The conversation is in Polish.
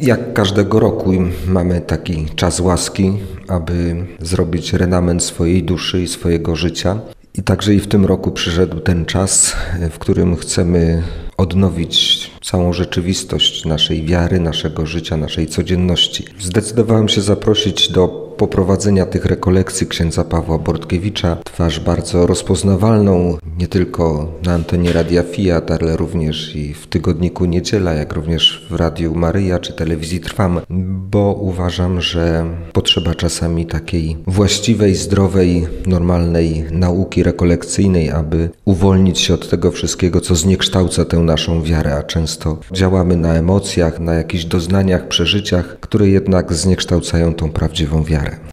Jak każdego roku mamy taki czas łaski, aby zrobić renament swojej duszy i swojego życia. I także i w tym roku przyszedł ten czas, w którym chcemy odnowić całą rzeczywistość naszej wiary, naszego życia, naszej codzienności. Zdecydowałem się zaprosić do poprowadzenia tych rekolekcji księdza Pawła Bortkiewicza, twarz bardzo rozpoznawalną nie tylko na antenie Radia Fiat, ale również i w tygodniku Niedziela, jak również w Radiu Maryja czy telewizji Trwam, bo uważam, że potrzeba czasami takiej właściwej, zdrowej, normalnej nauki rekolekcyjnej, aby uwolnić się od tego wszystkiego, co zniekształca tę naszą wiarę, a często działamy na emocjach, na jakichś doznaniach, przeżyciach, które jednak zniekształcają tą prawdziwą wiarę. இருக்கிறேன்